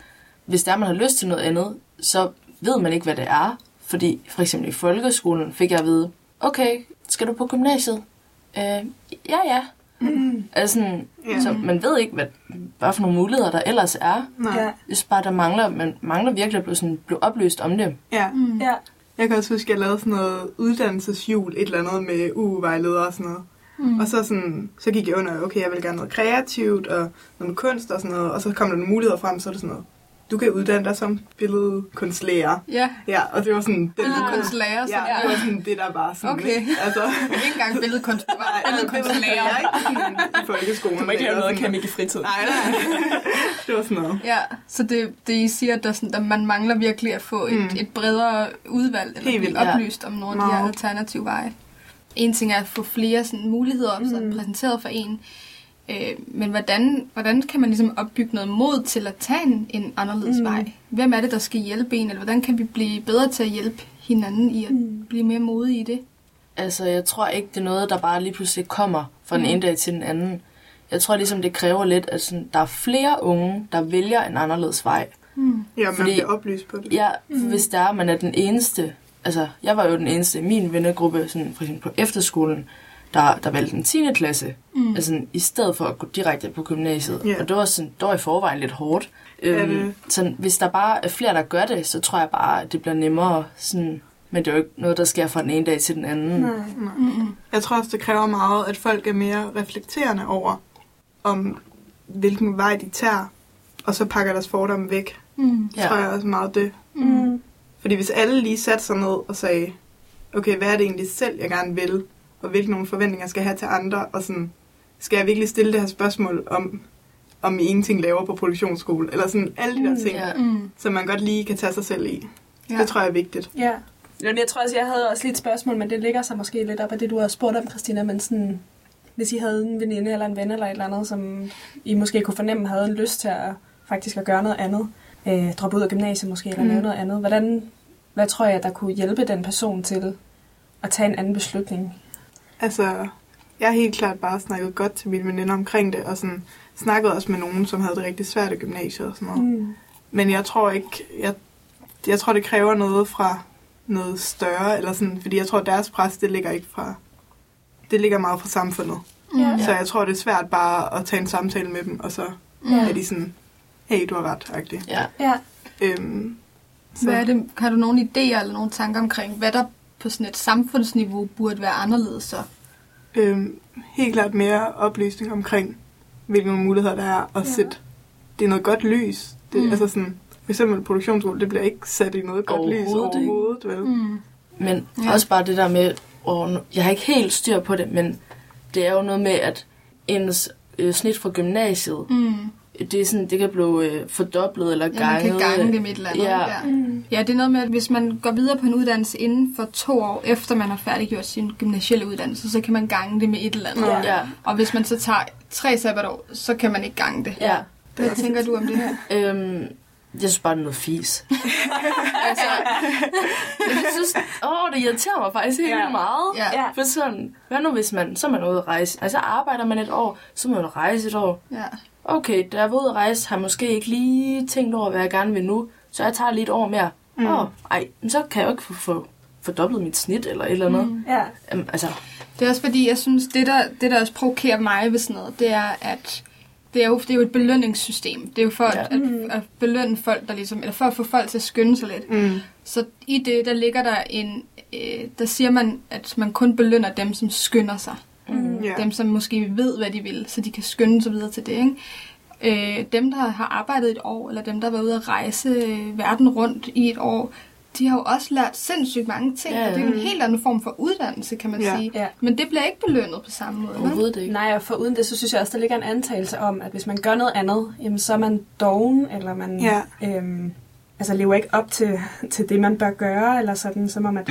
hvis der man har lyst til noget andet, så ved man ikke, hvad det er. Fordi for eksempel i folkeskolen fik jeg at vide, okay, skal du på gymnasiet? Øh, ja, ja. Mm. Altså, sådan, Ja. så man ved ikke, hvad, hvad for nogle muligheder der ellers er. Nej. Ja. Bare, der mangler, man mangler virkelig at blive, sådan, blive oplyst om det. Ja. Mm. Ja. Jeg kan også huske, at jeg lavede sådan noget uddannelsesjul, et eller andet med UU-vejledere og sådan noget. Mm. Og så, sådan, så gik jeg under, okay, jeg vil gerne noget kreativt og noget med kunst og sådan noget. Og så kom der nogle muligheder frem, så er det sådan noget, du kan uddanne dig som billedkunstlærer. Ja, Ja, og det var sådan... Den, billedkunstlærer. Ja, Ja, det var sådan det, der var sådan... Okay. Ikke? Altså, Ikke engang billedkunst, det var billedkunstlærer. Jeg er ikke sådan i folkeskolen. Du må ikke lave noget sådan- kemik i fritid. Nej, nej. det var sådan noget. Ja, så det, det I siger, at, der sådan, at man mangler virkelig at få et, Mm. et bredere udvalg, eller blive vildt, ja. oplyst om nogle af de her alternative veje. En ting er at få flere sådan, muligheder mm. Mm. præsenteret for en, øh, men hvordan, hvordan kan man ligesom opbygge noget mod til at tage en, en anderledes mm. Mm. vej? Hvem er det, der skal hjælpe en, eller hvordan kan vi blive bedre til at hjælpe hinanden i at Mm. blive mere modige i det? Altså, jeg tror ikke, det er noget, der bare lige pludselig kommer fra den Mhm. ene dag til den anden. Jeg tror ligesom, det kræver lidt, at sådan, der er flere unge, der vælger en anderledes vej. Mm. Ja, man Fordi- bliver oplyst på det. Ja, mm. hvis der er, man er den eneste. Altså, jeg var jo den eneste i min vennegruppe, sådan, for eksempel på efterskolen, der, der valgte en 10. klasse. Mm. Altså, i stedet for at gå direkte på gymnasiet. Ja. Og det var, sådan, det var i forvejen lidt hårdt. Øhm, det- så hvis der bare er flere, der gør det, så tror jeg bare, at det bliver nemmere. Sådan, men det er jo ikke noget, der sker fra den ene dag til den anden. Nej. Mm-mm. Jeg tror også, det kræver meget, at folk er mere reflekterende over, om hvilken vej de tager, og så pakker deres fordomme væk. Mm. Ja. tror jeg også meget det. Mm. Fordi hvis alle lige satte sig ned og sagde, okay, hvad er det egentlig selv, jeg gerne vil, og hvilke nogle forventninger skal jeg have til andre, og sådan, skal jeg virkelig stille det her spørgsmål om, om I ingenting laver på produktionsskole, eller sådan alle de der Mm, ting, ja. Mm. som man godt lige kan tage sig selv i. Ja. Det tror jeg er vigtigt. Ja. Jamen, jeg tror også, jeg havde også lidt spørgsmål, men det ligger sig måske lidt op af det, du har spurgt om, Christina, men sådan, hvis I havde en veninde eller en ven eller et eller andet, som I måske kunne fornemme havde en lyst til at faktisk at gøre noget andet, øh, droppe ud af gymnasiet måske, eller mm. lave noget andet, hvordan, hvad tror jeg, der kunne hjælpe den person til at tage en anden beslutning? Altså, jeg har helt klart bare snakket godt til mine veninder omkring det, og sådan snakket også med nogen, som havde det rigtig svært i gymnasiet og sådan noget. Mm. Men jeg tror ikke, jeg, jeg tror, det kræver noget fra noget større, eller sådan, fordi jeg tror, at deres pres, det ligger ikke fra, det ligger meget fra samfundet. Ja. Så jeg tror, det er svært bare at tage en samtale med dem, og så Ja. er de sådan, hey, du har ret, agtigt. Ja. Ja. Øhm, så, Hvad er det, har du nogle idéer eller nogle tanker omkring, hvad der på sådan et samfundsniveau burde være anderledes så? øhm, helt klart mere oplysning omkring, hvilke muligheder der er, og Ja. sætte det er noget godt lys. Det, Mm. Altså sådan, for eksempel produktionsskole, det bliver ikke sat i noget godt lys Overhovedet vel? Mm. Men Ja. også bare det der med, og jeg har ikke helt styr på det, men det er jo noget med, at ens øh, snit fra gymnasiet, Mm. Det, er sådan, det kan blive øh, fordoblet eller Ja, man ganget. kan gange det med et eller andet. Ja. Ja. ja, det er noget med, at hvis man går videre på en uddannelse inden for to år, efter man har færdiggjort sin gymnasielle uddannelse, så kan man gange det med et eller andet. Ja. Ja, Og hvis man så tager tre sabbatår, så kan man ikke gange det. ja. Hvad tænker du om det her? Øhm, jeg synes bare, det er noget fis. altså, jeg synes, åh, det irriterer mig faktisk helt Ja. meget. Ja. For sådan, hvad nu hvis man, så er man ude at rejse. Altså arbejder man et år, så må man rejse et år. ja. Okay, da jeg var ude at rejse, har jeg måske ikke lige tænkt over, hvad jeg gerne vil nu. Så jeg tager lige et år mere. Åh, Mm. oh, ej, men så kan jeg jo ikke få, få fordoblet mit snit eller et eller andet. Mm. Ja. Jamen, altså, Det er også fordi, jeg synes, det der, det der også provokerer mig ved sådan noget, det er, at det er jo, det er jo et belønningssystem. Det er jo for Ja. at, at, at belønne folk, der ligesom, eller for at få folk til at skynde sig lidt. Mm. Så i det, der ligger der en, øh, der siger man, at man kun belønner dem, som skynder sig. Mm. Ja. Dem, som måske ved, hvad de vil, så de kan skynde sig videre til det. Ikke? Øh, dem, der har arbejdet et år, eller dem, der har været ude at rejse øh, verden rundt i et år, de har jo også lært sindssygt mange ting, Ja, og det er jo en helt anden form for uddannelse, kan man Ja. sige. Ja. Men det bliver ikke belønnet på samme måde. overhovedet ikke. Nej, og for uden det, så synes jeg også, der ligger en antagelse om, at hvis man gør noget andet, jamen, så er man doven, eller man Ja. øhm, altså, lever ikke op til, til det, man bør gøre, eller sådan, som om, at,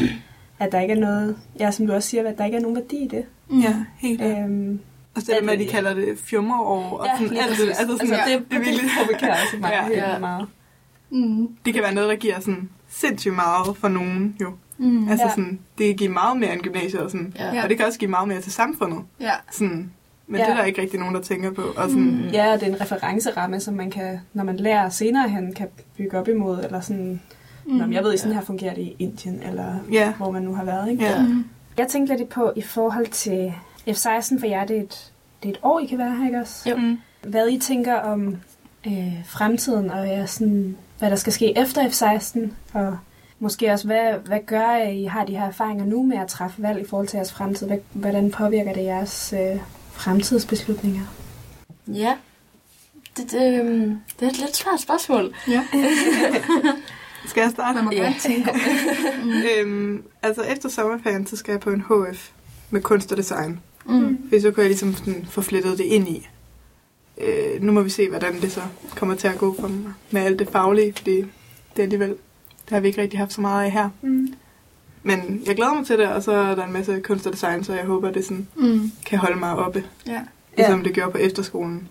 at der ikke er noget, ja, som du også siger, at der ikke er nogen værdi i det. Ja, helt øh, Øhm, Og så det med, at de kalder det fjummerår, og ja, sådan alt det. Altså sådan, ja. det, det, det, er virkelig, det provokerer også mig Ja. ja, meget. Mm. det kan være noget, der giver sådan sindssygt meget for nogen, jo. Mm. Altså Ja. sådan, det kan give meget mere end gymnasiet, og, sådan. Ja. og det kan også give meget mere til samfundet. Ja. Sådan. Men Ja. det er der ikke rigtig nogen, der tænker på. Og sådan, Mm. Ja, og det er en referenceramme, som man kan, når man lærer senere hen, kan bygge op imod, eller sådan, mm. Nå, men jeg ved, i sådan her fungerer det i Indien, eller Ja. hvor man nu har været, ikke? Ja. Mm. Jeg tænkte lidt på i forhold til F-16, for jer det er et, det er et år, I kan være her, ikke også? Jo. Mm. Hvad I tænker om øh, fremtiden, og ja, sådan, hvad der skal ske efter F-16, og måske også, hvad, hvad gør at I har de her erfaringer nu med at træffe valg i forhold til jeres fremtid? Hvad, hvordan påvirker det jeres øh, fremtidsbeslutninger? Ja. Det, det, øhm, det er et lidt svært spørgsmål. Ja. Skal jeg starte? Man må Ja. godt tænke. øhm, altså efter sommerferien, så skal jeg på en HF med kunst og design. Mm. Fordi så kunne jeg ligesom sådan få flettet det ind i. Øh, nu må vi se, hvordan det så kommer til at gå for mig med alt det faglige, fordi det er alligevel, det har vi ikke rigtig haft så meget af her. Mm. Men jeg glæder mig til det, og så er der en masse kunst og design, så jeg håber, at det sådan Mm. kan holde mig oppe, Ja. ligesom det gjorde på efterskolen.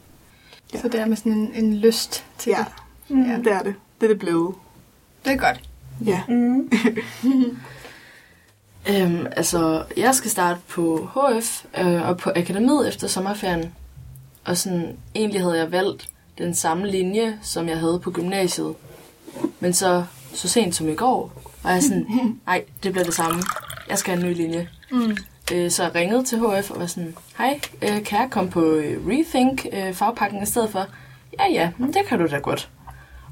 Så det er med sådan en, en lyst til Ja, det. Mm. Ja. det er det. Det er det blevet. Det er godt. Ja. Mm. Øhm, altså, jeg skal starte på HF øh, og på akademiet efter sommerferien. Og sådan, egentlig havde jeg valgt den samme linje, som jeg havde på gymnasiet. Men så, så sent som i går, var jeg sådan, nej, det bliver det samme. Jeg skal have en ny linje. Mm. Øh, så jeg ringede til HF og var sådan, hej, øh, kan jeg komme på øh, Rethink øh, fagpakken i stedet for? Ja, ja, men det kan du da godt.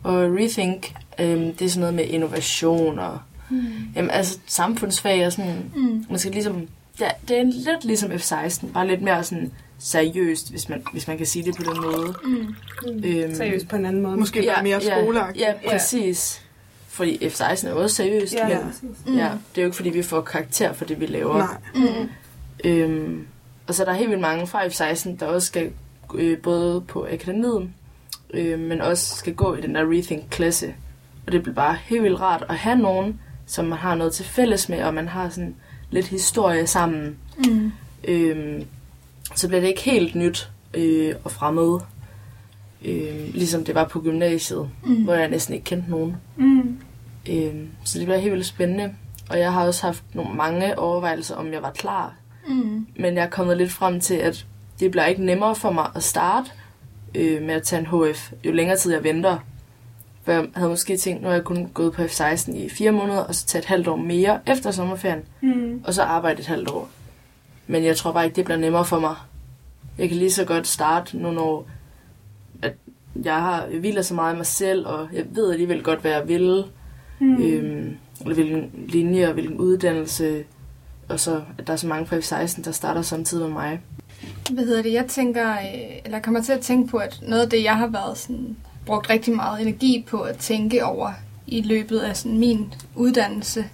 Og Rethink, øh, det er sådan noget med innovation og Mm. jamen, altså, samfundsfag og sådan, Mm. man skal ligesom, ja, det er lidt ligesom F-16, bare lidt mere sådan seriøst, hvis man, hvis man kan sige det på den måde. Mm. Øhm, Seriøst på en anden måde. Måske ja, mere skoleagtigt. Ja, ja, præcis. Fordi F-16 er også seriøst, Ja, men ja. Mm. ja, det er jo ikke fordi, vi får karakter for det, vi laver. Nej. Mm. Øhm, og så er der helt vildt mange fra F-16, der også skal øh, både på akademiet, øh, men også skal gå i den der Rethink-klasse. Og det bliver bare helt vildt rart at have nogen, som man har noget til fælles med, og man har sådan lidt historie sammen. Mm. Øhm, så bliver det ikke helt nyt øh, og fremmed, øh, ligesom det var på gymnasiet, Mm. hvor jeg næsten ikke kendte nogen. Mm. Øhm, så det bliver helt vildt spændende. Og jeg har også haft nogle mange overvejelser, om jeg var klar. Mm. Men jeg er kommet lidt frem til, at det bliver ikke nemmere for mig at starte øh, med at tage en HF, jo længere tid jeg venter. For jeg havde måske tænkt, nu har jeg kun gået på F16 i fire måneder, og så tage et halvt år mere efter sommerferien, Mm. og så arbejde et halvt år. Men jeg tror bare ikke, det bliver nemmere for mig. Jeg kan lige så godt starte nu, når at jeg har jeg hviler så meget i mig selv, og jeg ved alligevel godt, hvad jeg vil. Mm. Øhm, eller hvilken linje og hvilken uddannelse. Og så, at der er så mange fra F16, der starter samtidig med mig. Hvad hedder det? Jeg tænker, øh, eller kommer til at tænke på, at noget af det, jeg har været sådan, brugt rigtig meget energi på at tænke over i løbet af sådan min uddannelse,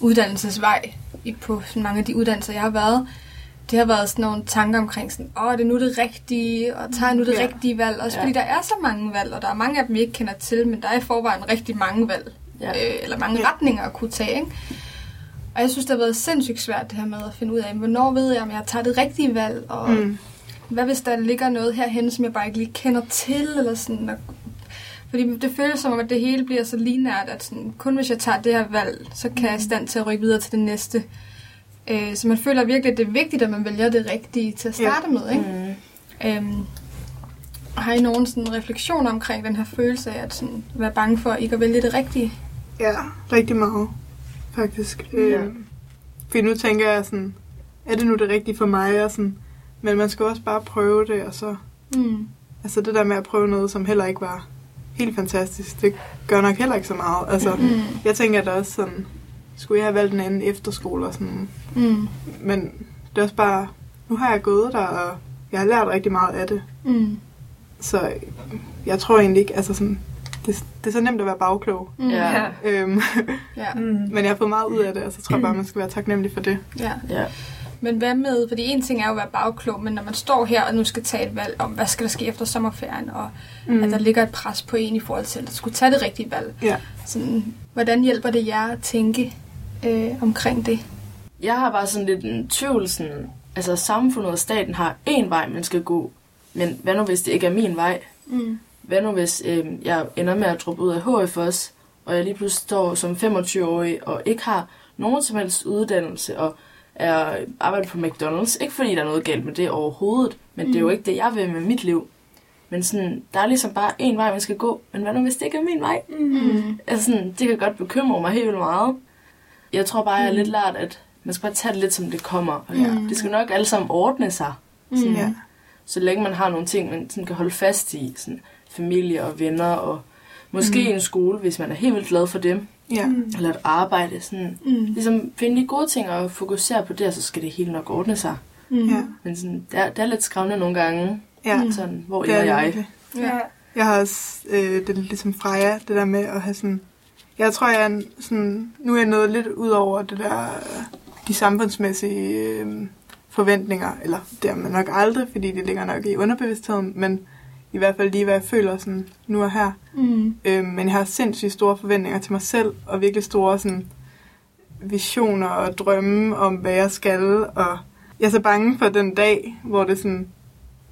uddannelsesvej på sådan mange af de uddannelser, jeg har været, det har været sådan nogle tanker omkring sådan, åh, det er nu det rigtige, og tager jeg nu det Ja. rigtige valg? Også Ja. fordi der er så mange valg, og der er mange af dem, vi ikke kender til, men der er i forvejen rigtig mange valg, Ja. øh, eller mange Ja. retninger at kunne tage, ikke? Og jeg synes, det har været sindssygt svært det her med at finde ud af, hvornår ved jeg, om jeg tager det rigtige valg, og Mm. hvad hvis der ligger noget herhen, som jeg bare ikke lige kender til, eller sådan, og, fordi det føles som om, at det hele bliver så linært, at sådan, kun hvis jeg tager det her valg, så kan jeg i stand til at rykke videre til det næste. Øh, så man føler virkelig, at det er vigtigt, at man vælger det rigtige til at starte ja. med, ikke? Mm. Øhm, har I nogen sådan refleksioner omkring den her følelse af at sådan, være bange for ikke at vælge det rigtige? Ja, rigtig meget, faktisk. Ja. Øhm, fordi nu tænker jeg sådan, er det nu det rigtige for mig? Og sådan, men man skal også bare prøve det, og så... Mm. Altså det der med at prøve noget, som heller ikke var helt fantastisk, det gør nok heller ikke så meget. Altså, Mm. jeg tænker da også sådan, skulle jeg have valgt en anden efterskole og sådan. Mm. Men det er også bare, nu har jeg gået der, og jeg har lært rigtig meget af det. Mm. Så jeg tror egentlig ikke, altså sådan, det, det er så nemt at være bagklog. Mm. Ja. Øhm, ja. Mm. men jeg har fået meget ud af det, og så tror jeg bare, man skal være taknemmelig for det. ja. Ja. Men hvad med, fordi en ting er jo at være bagklog, men når man står her og nu skal tage et valg om, hvad skal der ske efter sommerferien, og mm. at der ligger et pres på en i forhold til at skulle tage det rigtige valg. Ja. Sådan, hvordan hjælper det jer at tænke øh, omkring det? Jeg har bare sådan lidt en tvivl, sådan, altså samfundet og staten har én vej, man skal gå, men hvad nu hvis det ikke er min vej? Mm. Hvad nu hvis øh, jeg ender med at droppe ud af HF også, og jeg lige pludselig står som 25-årig og ikke har nogen som helst uddannelse og er arbejder på McDonald's. Ikke fordi der er noget galt med det overhovedet, men mm. det er jo ikke det, jeg vil med mit liv. Men sådan, der er ligesom bare én vej, man skal gå. Men hvad nu, hvis det ikke er min vej? Mm. Altså sådan, det kan godt bekymre mig helt vildt meget. Jeg tror bare, jeg er lidt lært, at man skal bare tage det lidt, som det kommer. Og Ja. Det skal nok alle sammen ordne sig. Sådan, Ja. Så længe man har nogle ting, man sådan kan holde fast i. Sådan familie og venner og måske Mm. en skole, hvis man er helt vildt glad for dem. Ja. Eller et arbejde. Sådan, Mm. ligesom finde de gode ting og fokusere på det, og så skal det hele nok ordne sig. Mm. ja. Men sådan, det, er, det er lidt skræmmende nogle gange. ja. Mm. Sådan, hvor Det er jeg? virkelig. Ja. Jeg har også øh, det er ligesom Freja, det der med at have sådan... Jeg tror, jeg er en, sådan... Nu er jeg nået lidt ud over det der... øh, De samfundsmæssige øh, forventninger. Eller det er man nok aldrig, fordi det ligger nok i underbevidstheden. Men i hvert fald lige, hvad jeg føler sådan nu og her. Mm. Øh, men jeg har sindssygt store forventninger til mig selv. Og virkelig store sådan visioner og drømme om, hvad jeg skal. Og jeg er så bange for den dag, hvor det sådan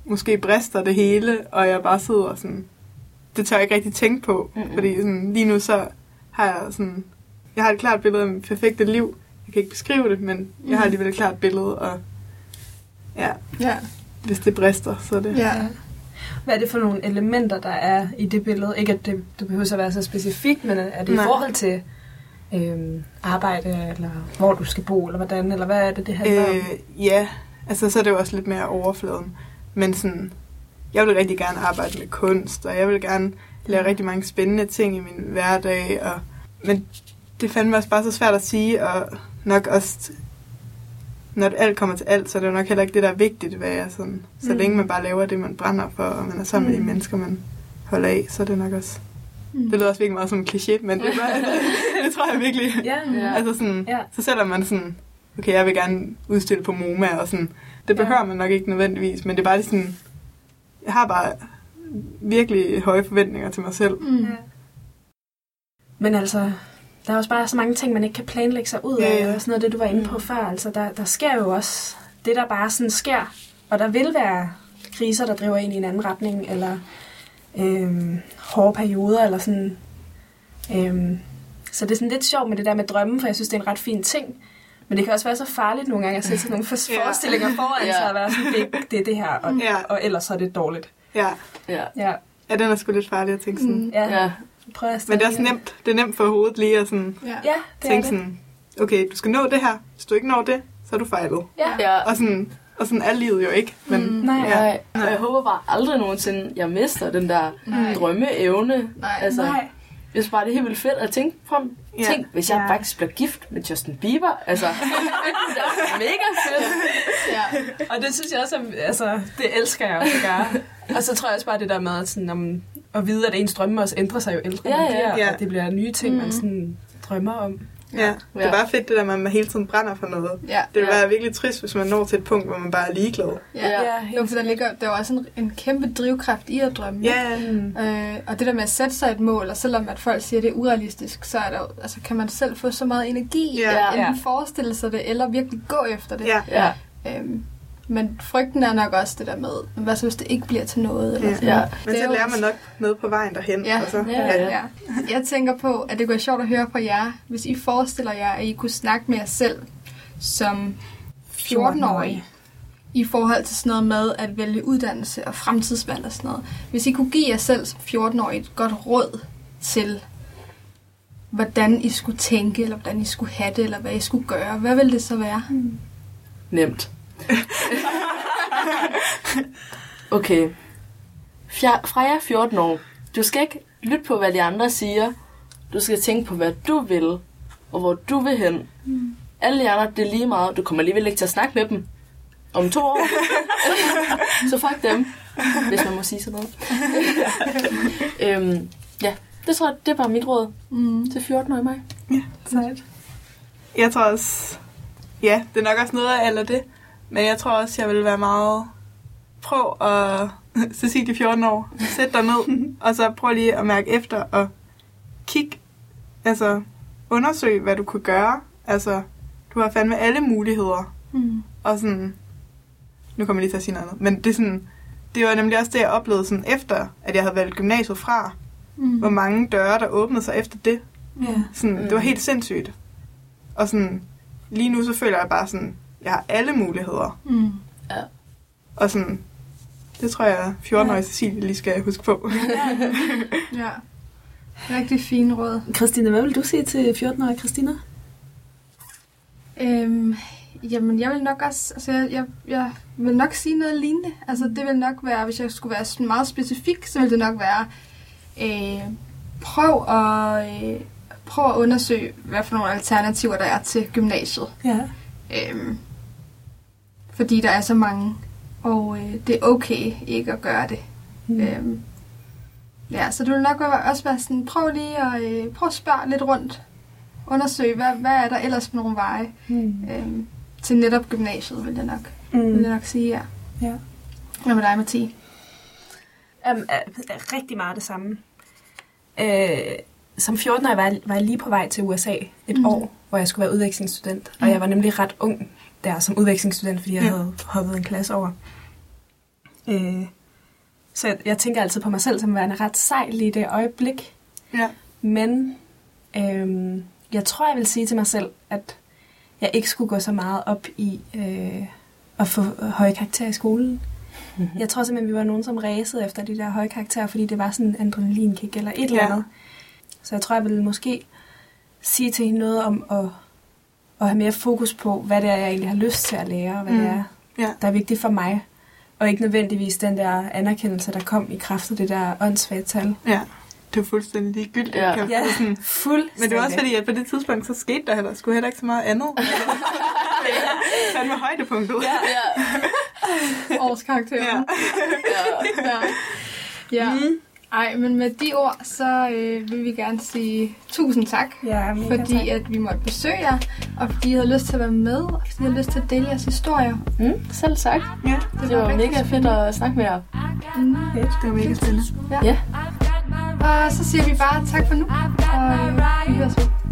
måske brister det hele, og jeg bare sidder sådan... Det tør jeg ikke rigtig tænke på, Mm-mm. fordi sådan, lige nu så har jeg sådan... Jeg har et klart billede af mit perfekte liv. Jeg kan ikke beskrive det, men jeg har alligevel et klart billede, og ja, Ja. hvis det brister, så er det... Ja. Hvad er det for nogle elementer, der er i det billede? Ikke at det, det behøver at være så specifikt, men er det Nej. i forhold til øhm, arbejde, eller hvor du skal bo, eller hvordan, eller hvad er det, det handler om? Øh, ja, altså så er det jo også lidt mere overfladen. Men sådan, jeg vil rigtig gerne arbejde med kunst, og jeg vil gerne lave rigtig mange spændende ting i min hverdag. Og, men det fandt mig også bare så svært at sige, og nok også, når alt kommer til alt, så er det jo nok heller ikke det, der er vigtigt, hvad jeg sådan. Så Mm. længe man bare laver det, man brænder for, og man er sammen med de Mm. mennesker, man holder af, så er det nok også... Mm. Det lyder også virkelig meget som en kliché, men det, er bare, det tror jeg virkelig. Ja, Ja. Altså sådan, Ja. så selvom man sådan, okay, jeg vil gerne udstille på MoMA, og sådan, det behøver man nok ikke nødvendigvis, men det er bare lige sådan, jeg har bare virkelig høje forventninger til mig selv. Mm. Men altså, der er også bare så mange ting, man ikke kan planlægge sig ud af, Ja, ja. og sådan noget, det du var inde på før. Altså, der, der sker jo også det, der bare sådan sker, og der vil være kriser, der driver ind i en anden retning, eller øhm, hårde perioder, eller sådan. Øhm, så det er sådan lidt sjovt med det der med drømmen, for jeg synes, det er en ret fin ting. Men det kan også være så farligt nogle gange at sætte sådan nogle forestillinger foran Ja. sig, og være sådan, det, det er det her, og, Ja. og ellers så er det dårligt. Ja. Ja. Ja, ja, den er sgu lidt farlig at tænke sådan. Mm. ja. ja. Prøv at Men det er også nemt, det er nemt for hovedet lige at sådan, Ja. Ja, det er tænke det. sådan, okay, du skal nå det her. Hvis du ikke når det, så er du fejlet. Ja. ja. Og sådan, og sådan er livet jo ikke. Men Mm. Nej. Ja. Nej, og jeg håber bare aldrig nogensinde, jeg mister den der Nej. drømmeevne. Nej. altså, Nej. Jeg synes bare, det er helt vildt fedt at tænke på. Ja. Tænk, hvis jeg Ja. faktisk bliver gift med Justin Bieber. Altså, det er mega fedt. Ja. Og det synes jeg også, er- altså, det elsker jeg også at gøre. og så tror jeg også bare det der med at, sådan, om, at vide, at ens drømme også ændrer sig jo ældre Ja, man ja. bliver, Ja. og det bliver nye ting, man Mhm. sådan drømmer om. ja, det er Ja. bare fedt det der, at man hele tiden brænder for noget. Ja. Det vil Ja. være virkelig trist, hvis man når til et punkt, hvor man bare er ligeglad. Ja. Ja. Jo, for der ligger der er også en, en kæmpe drivkraft i at drømme. Ja, Mm. Øh, og det der med at sætte sig et mål, og selvom at folk siger, at det er urealistisk, så er der, altså, kan man selv få så meget energi i Ja. at Ja. enten forestille sig det, eller virkelig gå efter det. ja, Ja, Øhm, men frygten er nok også det der med, hvad så hvis det ikke bliver til noget? Eller Ja. sådan Ja. men så lærer man nok noget på vejen derhen. Ja. Og så, Ja, ja. Ja. Jeg tænker på, at det kunne være sjovt at høre fra jer, hvis I forestiller jer, at I kunne snakke med jer selv som 14-årige i forhold til sådan noget med at vælge uddannelse og fremtidsvalg og sådan noget. Hvis I kunne give jer selv som 14-årige et godt råd til, hvordan I skulle tænke, eller hvordan I skulle have det, eller hvad I skulle gøre, hvad ville det så være? nemt. Okay. Fjer- Freja, 14 år. Du skal ikke lytte på, hvad de andre siger. Du skal tænke på, hvad du vil, og hvor du vil hen. Alle de andre, det er lige meget. Du kommer alligevel ikke til at snakke med dem om to år. så fuck dem, hvis man må sige sådan noget. øhm, ja, det tror jeg, det er bare mit råd Mm. til 14-årige mig. Sejt. Jeg tror også, ja, det er nok også noget af eller det, men jeg tror også, jeg vil være meget, prøv at, Cecilie 14 år, sæt dig ned, og så prøv lige at mærke efter og kig, altså undersøg, hvad du kunne gøre. Altså, du har fandme alle muligheder, Mm. og sådan, nu kommer jeg lige til at sige noget andet, men det er sådan, det var nemlig også det, jeg oplevede sådan efter, at jeg havde valgt gymnasiet fra, Mm. hvor mange døre, der åbnede sig efter det. Ja. Sådan, Det var helt sindssygt. Og sådan, lige nu så føler jeg bare sådan, jeg har alle muligheder. Mm. Og sådan, det tror jeg, 14-årige Cecilie lige skal huske på. Ja. Rigtig fine råd. Christina, hvad vil du sige til 14-årige Christina? Øhm, jamen, jeg vil nok også, altså jeg, jeg, jeg vil nok sige noget lignende. Altså, det vil nok være, hvis jeg skulle være meget specifik, så vil det nok være, øh, prøv at, øh, prøv at undersøge, hvad for nogle alternativer der er til gymnasiet. Ja. Øhm, fordi der er så mange, og øh, det er okay ikke at gøre det. Mm. Øhm, ja, så det vil nok også være sådan, prøv lige at, øh, prøv at spørge lidt rundt. Undersøg, hvad, hvad er der ellers for nogle veje Mm. øhm, til netop gymnasiet, vil jeg nok, vil Mm. jeg nok sige, ja. Ja. Hvad med dig, Mathie? Um, er, er rigtig meget det samme. Øh, som 14-årig var, jeg- var jeg lige på vej til USA et mm. år, hvor jeg skulle være udvekslingsstudent. Og Mhm. jeg var nemlig ret ung der som udvekslingsstudent, fordi jeg Ja. havde hoppet en klasse over. Øh, så jeg, jeg tænker altid på mig selv som værende ret sej lige i det øjeblik. ja. Men øhm, jeg tror, jeg vil sige til mig selv, at jeg ikke skulle gå så meget op i øh, at få høje karakterer i skolen. Mhm. Jeg tror simpelthen, vi var nogen, som ræsede efter de der høje karakterer, fordi det var sådan en adrenalinkick eller et eller Ja. andet. Så jeg tror, jeg ville måske sige til hende noget om at, at have mere fokus på, hvad det er, jeg egentlig har lyst til at lære, og hvad mm. det er, Ja. der er vigtigt for mig. Og ikke nødvendigvis den der anerkendelse, der kom i kraft af det der åndssvage tal. ja. Det var fuldstændig ligegyldigt. Ja. kan Ja, sige. fuldstændig. Men det var også fordi, at på det tidspunkt, så skete der heller, skulle heller ikke så meget andet. Han var højdepunktet. Ja. Ja, Årskarakteren. Ja. ja. ja. ja. Mm. Ej, men med de ord, så øh, vil vi gerne sige tusind tak. Ja, fordi tak. at vi måtte besøge jer, og fordi I havde lyst til at være med, og fordi I havde lyst til at dele jeres historier. Mm, selv sagt. ja, Det var rigtig mega fedt spændende. at snakke med jer. Mm. det var mega spændende. Ja. Og så siger vi bare tak for nu, og øh,